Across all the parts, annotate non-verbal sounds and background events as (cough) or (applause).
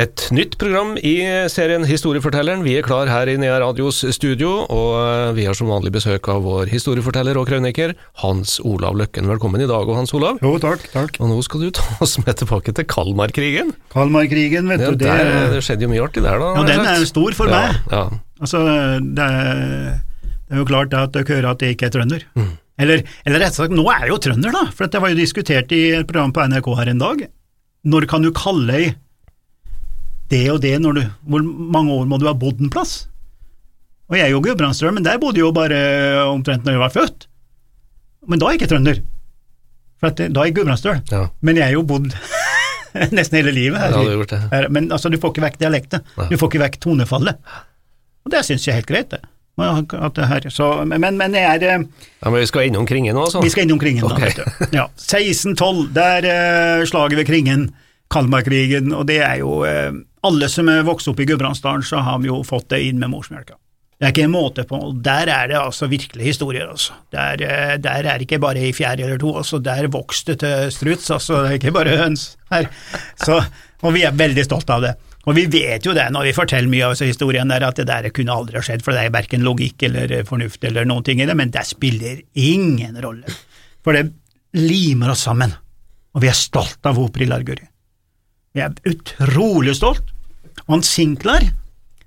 Et nytt program i serien Historiefortelleren. Vi er klar her i Nea Radios studio, og vi har som vanlig besøk av vår historieforteller og krøniker Hans Olav Løkken. Velkommen i dag, Hans Olav. Jo, takk, takk. Og nå skal du ta oss med tilbake til Kalmarkrigen. Kalmarkrigen, vet Ja, du. Det, der, det skjedde jo mye artig der, da. ja, den er jo stor for ja, meg. Ja. Altså, det er, det er jo klart at dere hører at jeg ikke er trønder. Mm. Eller, eller rett og slett, nå er jeg jo trønder, da, for det var jo diskutert i et program på NRK her en dag. Når kan du kalle ei det og det når du Hvor mange år må du ha bodd en plass? Og jeg er jo Gudbrandsdøl, men der bodde jo bare omtrent når jeg var født. Men da er jeg ikke trønder, for at, da er jeg Gudbrandsdøl. Ja. Men jeg er jo bodd (laughs) nesten hele livet her. Ja, gjort det. her. Men altså, du får ikke vekk dialekten, Ja. du får ikke vekk tonefallet. Og det syns jeg er helt greit, det. At det her, så, men, men jeg er eh, ja, men vi skal innom Kringen nå, altså? Vi skal innom Kringen, okay. da. Vet du. Ja, 1612, der uh, slaget ved Kringen, Kalmarkrigen, og det er jo eh, Alle som er vokst opp i Gudbrandsdalen, så har vi jo fått det inn med morsmelka. Det er ikke en måte på, der er det altså virkelig historier, altså. Der, eh, der er det ikke bare ei fjær eller to, altså. Der vokste det til struts, altså. Det er ikke bare høns her. Så, og vi er veldig stolte av det. Og vi vet jo det når vi forteller mye av historien der, at det der kunne aldri ha skjedd, for det er verken logikk eller fornuft eller noen ting i det, men det spiller ingen rolle. For det limer oss sammen, og vi er stolt av Opri Larguri. Vi er utrolig stolt. Og han Sinclair,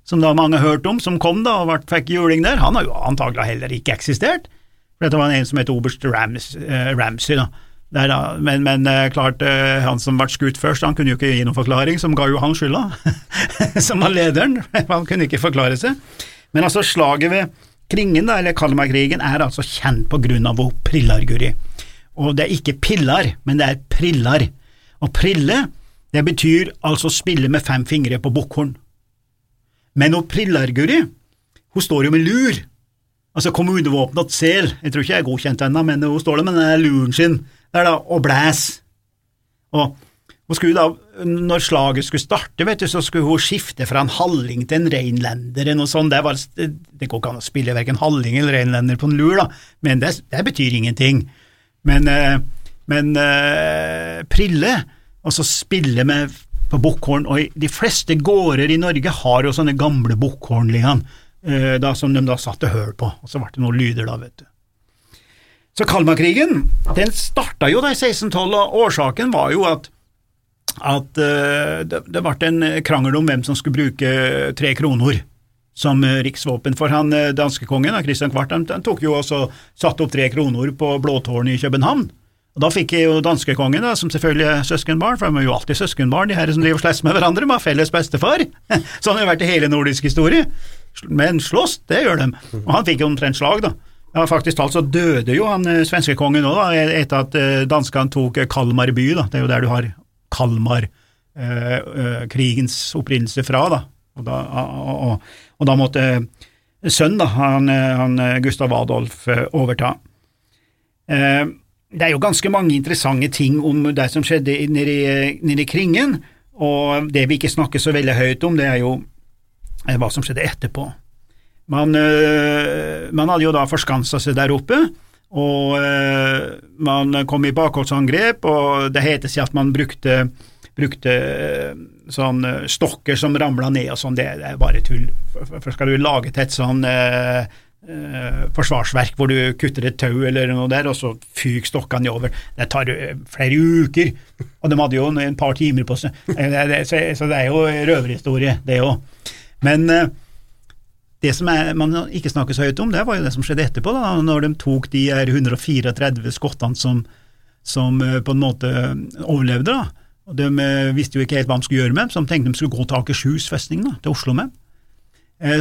som da mange har hørt om, som kom da og fikk juling der, han har jo antagelig heller ikke eksistert. For dette var en som het oberst Rams, eh, Ramsey, da. Der. Men, men eh, klart, eh, han som ble skutt først, han kunne jo ikke gi noen forklaring, som ga jo han skylda, (laughs) som var lederen. (laughs) Han kunne ikke forklare seg. Men altså, slaget ved Kringen, da, eller Kalmarkrigen, er altså kjent på grunn av Prillarguri. Og det er ikke pillar, men det er prillar. Og prille, det betyr altså spille med fem fingre på bukkhorn. Men hun Prillarguri, hun står jo med lur, altså kommunevåpenet sel, jeg tror ikke jeg er godkjent ennå, men hun står der med den luren sin der da, og blæs. Hun skulle da, når slaget skulle starte, vet du, så skulle hun skifte fra en halling til en reinlender. Det, det går ikke an å spille hverken halling eller reinlender på en lur, da, men det, det betyr ingenting. Men, eh, men eh, prille, så spille med på bukkhorn, og de fleste gårder i Norge har jo sånne gamle bukkhorn liggende, eh, som de da satte høl på, og så ble det noen lyder da, vet du. Så Kalmarkrigen, den starta jo da i 1612, og årsaken var jo at at eh, det, det ble en krangel om hvem som skulle bruke tre kroner som eh, riksvåpen. For han eh, danskekongen, Kristian Kvart, han, han tok jo også satte opp tre kroner på Blåtårnet i København. Og Da fikk jo danskekongen, da, som selvfølgelig er søskenbarn, for de er jo alltid søskenbarn, de her som driver og slåss med hverandre, med felles bestefar. (laughs) Sånn har det vært i hele nordisk historie. Men slåss, det gjør de. Og han fikk jo omtrent slag, da. Ja, faktisk talt så døde jo han eh, svenskekongen òg, etter at eh, danskene tok eh, Kalmar by, da. Det er jo der du har Kalmar-krigens opprinnelse fra, da. Og da, og, og, da måtte sønnen, da, han, eh, han eh, Gustav Adolf, eh, overta. Eh, det er jo ganske mange interessante ting om det som skjedde nede i, Kringen, og det vi ikke snakker så veldig høyt om, det er jo eh, hva som skjedde etterpå. Man, øh, man hadde jo da forskansa seg der oppe, og øh, man kom i bakholdsangrep, og det heter seg at man brukte, brukte sånn stokker som ramla ned og sånn, det, det er bare tull. For, skal du lage et sånn øh, øh, forsvarsverk hvor du kutter et tau eller noe der, og så fyker stokkene over. Det tar øh, flere uker, og de hadde jo en par timer på seg. Eh, Så, det er jo røverhistorie, det òg. Men eh, det som er, man ikke snakker så høyt om, det var jo det som skjedde etterpå, da, når de tok de her 134 skottene som, som eh, på en måte overlevde. da. Og De eh, visste jo ikke helt hva de skulle gjøre med dem, så de tenkte de skulle gå til Akershus festning, da, til Oslo med. dem.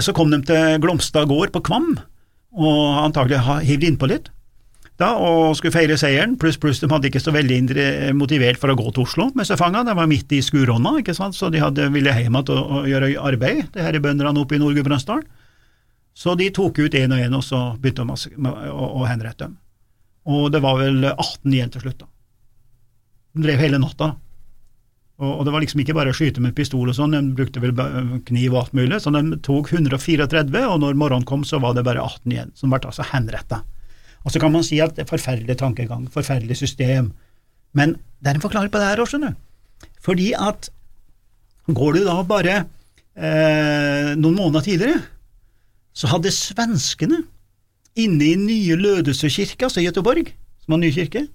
Så kom de til Glomstad gård på Kvam, og antagelig hivd innpå litt. Da, og skulle feire seieren, pluss pluss de hadde ikke så veldig indre- motivert for å gå til Oslo med seg fanga, de var midt i skurånda, ikke sant, så de hadde, ville hjem igjen og, og gjøre arbeid, her er bøndene oppe i Nord-Gudbrandsdalen. Så de tok ut én og én, og så begynte de å, å henrette dem. Og det var vel 18 igjen til slutt, da. De drev hele natta. da. Og, og det var liksom ikke bare å skyte med pistol og sånn, de brukte vel kniv og alt mulig, så de tok 134, og når morgenen kom, så var det bare 18 igjen, som ble altså henretta. Og så kan man si at det er forferdelig tankegang, forferdelig system, men det er en forklaring på det her også, skjønner du. Fordi at går du da bare eh, noen måneder tidligere, så hadde svenskene inne i nye Lødøse kirke, altså i Göteborg, som var ny kirke,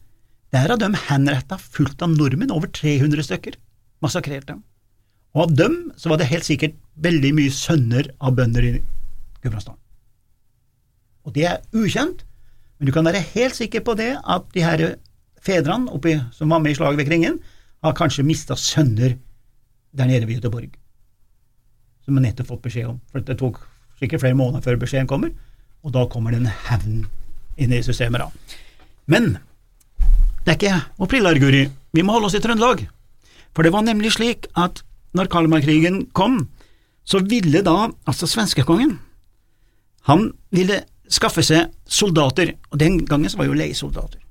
der hadde de henretta fullt av nordmenn, over 300 stykker, massakrert dem. Og av dem så var det helt sikkert veldig mye sønner av bønder i Gudbrandsdalen. Og det er ukjent, men du kan være helt sikker på det at de her fedrene oppi, som var med i slaget ved Kringen, har kanskje mista sønner der nede ved Göteborg, som de nettopp fått beskjed om. For det tok sikkert flere måneder før beskjeden kommer, og da kommer den hevnen hevn inn i systemet. da. Men det er ikke Oprillar-Guri, vi må holde oss i Trøndelag. For det var nemlig slik at når Kalmarkrigen kom, så ville da altså svenskekongen Han ville skaffe seg soldater, og den gangen så var jo leiesoldater.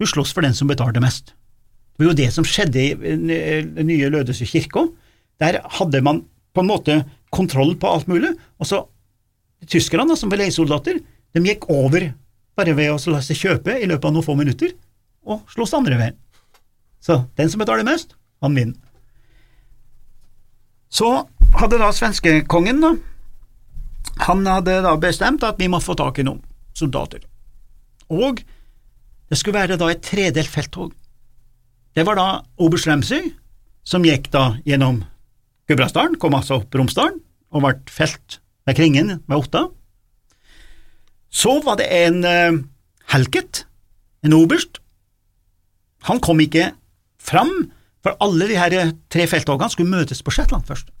Du sloss for den som betalte mest. Det var jo det som skjedde i den nye Lødøse kirke. Der hadde man på en måte kontroll på alt mulig, og så tyskerne, som var leiesoldater, de gikk over bare ved å la seg kjøpe i løpet av noen få minutter, og sloss andre veien. Så den som betaler mest, han vinner. Så hadde da svenskekongen da, han hadde da bestemt at vi må få tak i noen soldater. Og det skulle være da et tredelt felttog. Det var da oberst Ramsey, som gikk da gjennom Gudbrandsdalen, kom altså opp Romsdalen, og ble felt ved Kringen ved Otta. Så var det en uh, Helket, en oberst. Han kom ikke fram, for alle de her tre felttogene skulle møtes på Shetland først.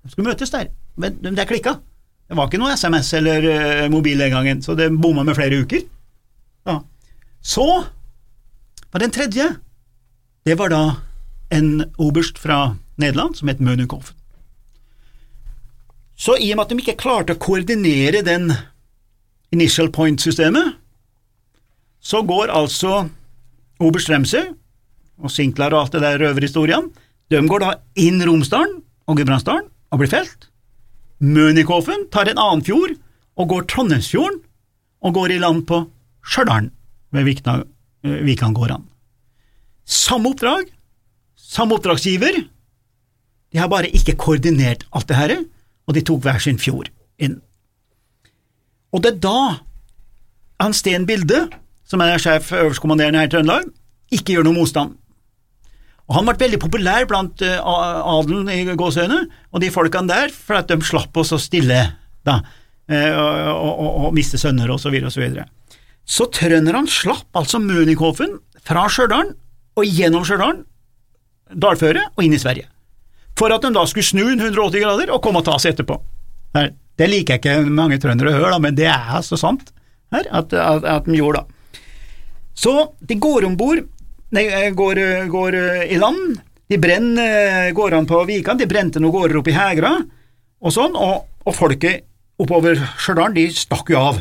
De skulle møtes der, men det klikka. Det var ikke noe SMS eller eh, mobil den gangen, så det bomma med flere uker. Ja. Så var den tredje, det var da en oberst fra Nederland som het Mønikoffen. Så i og med at de ikke klarte å koordinere den initial point-systemet, så går altså oberst Remsø og Sinklar og alt det der røverhistoriene, de går da inn Romsdalen og Gudbrandsdalen og blir felt. Mønikofen tar en annen fjord og går Trondheimsfjorden og går i land på Stjørdal ved eh, Vikangårdene. Samme oppdrag, samme oppdragsgiver, de har bare ikke koordinert alt det her, og de tok hver sin fjord inn. Og det er da han Sten Bilde, som er sjef øverstkommanderende her i Trøndelag, ikke gjør noe motstand. Og Han ble veldig populær blant eh, adelen i gåseøyne, og de folkene der, for at de slapp oss å stille da, eh, og, og, og, miste sønner og så videre og så videre. Så trønderne slapp altså Mønikofen fra Stjørdal og gjennom Stjørdal, dalføret og inn i Sverige, for at de da skulle snu 180 grader og komme og ta seg etterpå. Her, det liker jeg ikke mange trøndere å høre, da, men det er altså sant her, at, at, at de gjorde da. Så de går om bord, nei, går, går i land, de brenner gårdene på Vikan, de brente noen gårder oppe i Hegra, og sånn, og, og folket oppover Stjørdal, de stakk jo av,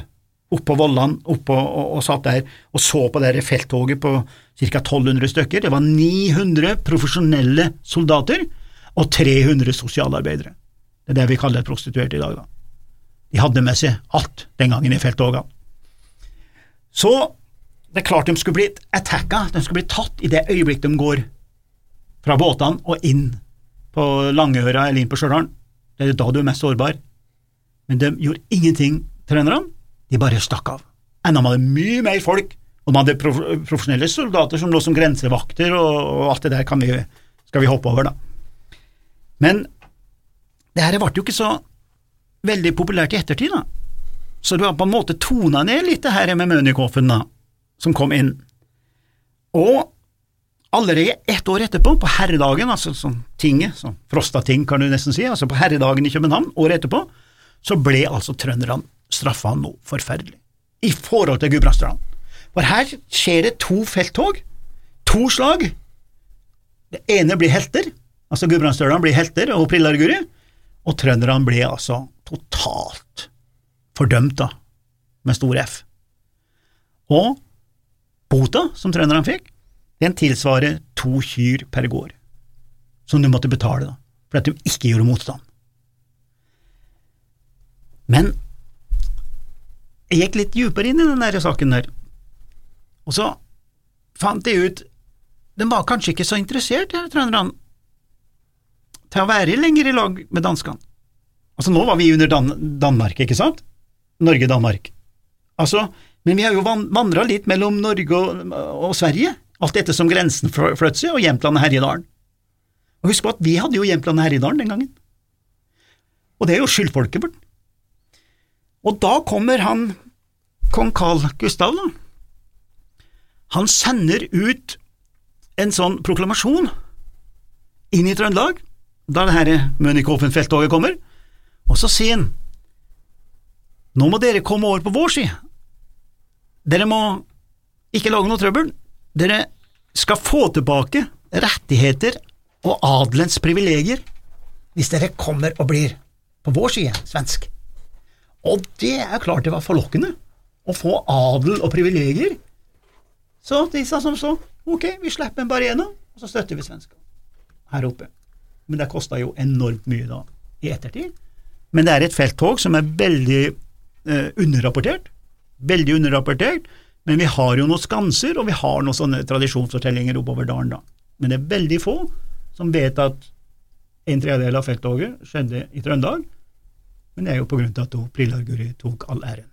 oppå Vollan, oppå, og, og satt der og så på det felttoget på ca. 1200 stykker. Det var 900 profesjonelle soldater og 300 sosialarbeidere. Det er det vi kaller prostituerte i dag, da. De hadde med seg alt den gangen i felttogene. Så det er klart de skulle bli attacka, de skulle bli tatt i det øyeblikk de går fra båtene og inn på Langøra eller inn på Stjørdal. Det er da du er mest sårbar. Men de gjorde ingenting, trenerne. De bare stakk av. Enda man hadde mye mer folk, og man hadde prof profesjonelle soldater som lå som grensevakter, og, og alt det der vi, skal vi hoppe over, da. Men det her ble jo ikke så veldig populært i ettertid, da. Så du har på en måte tona ned litt det her med Mønikoffen, da, som kom inn. Og allerede ett år etterpå, på herredagen, altså sånn tinget, sånn Frostating kan du nesten si, altså på herredagen i København, året etterpå, så ble altså trønderne straffa noe forferdelig, i forhold til Gudbrandsdalen. For her skjer det to felttog, to slag. Det ene blir helter, altså Gudbrandsdølene blir helter og Prillarguri, og trønderne blir altså totalt fordømt, da, med stor F. Og bota som trønderne fikk, den tilsvarer to kyr per gård. som du måtte betale da, for at de ikke gjorde motstand. Men jeg gikk litt dypere inn i den der saken der, og så fant jeg ut de var kanskje ikke så interessert, trønderne, til å være lenger i lag med danskene. Altså, nå var vi under Dan Danmark, ikke sant? Norge-Danmark. Altså, men vi har jo vandra litt mellom Norge og, og Sverige, alt etter som grensen fløt seg, og Jämtland og Herjedalen. Og husk på at vi hadde jo Jämtland og Herjedalen den gangen. Og det er jo skyldfolket vårt. Og da kommer han kong Carl Gustav, da. Han sender ut en sånn proklamasjon inn i Trøndelag, da det her Mønikhofen-felttoget kommer, og så sier han nå må dere komme over på vår side. Dere må ikke lage noe trøbbel. Dere skal få tilbake rettigheter og adelens privilegier hvis dere kommer og blir på vår side svensk. Og det er klart det var forlokkende å få adel og privilegier. Så de sa som så, ok, vi slipper en Barena, og så støtter vi svenskene her oppe. Men det kosta jo enormt mye da, i ettertid. Men det er et felttog som er veldig eh, underrapportert. Veldig underrapportert. Men vi har jo noen skanser, og vi har noen sånne tradisjonsfortellinger oppover dalen, da. Men det er veldig få som vet at en tredjedel av felttoget skjedde i Trøndelag. Men det er jo på grunn av at Prillarguri tok all æren.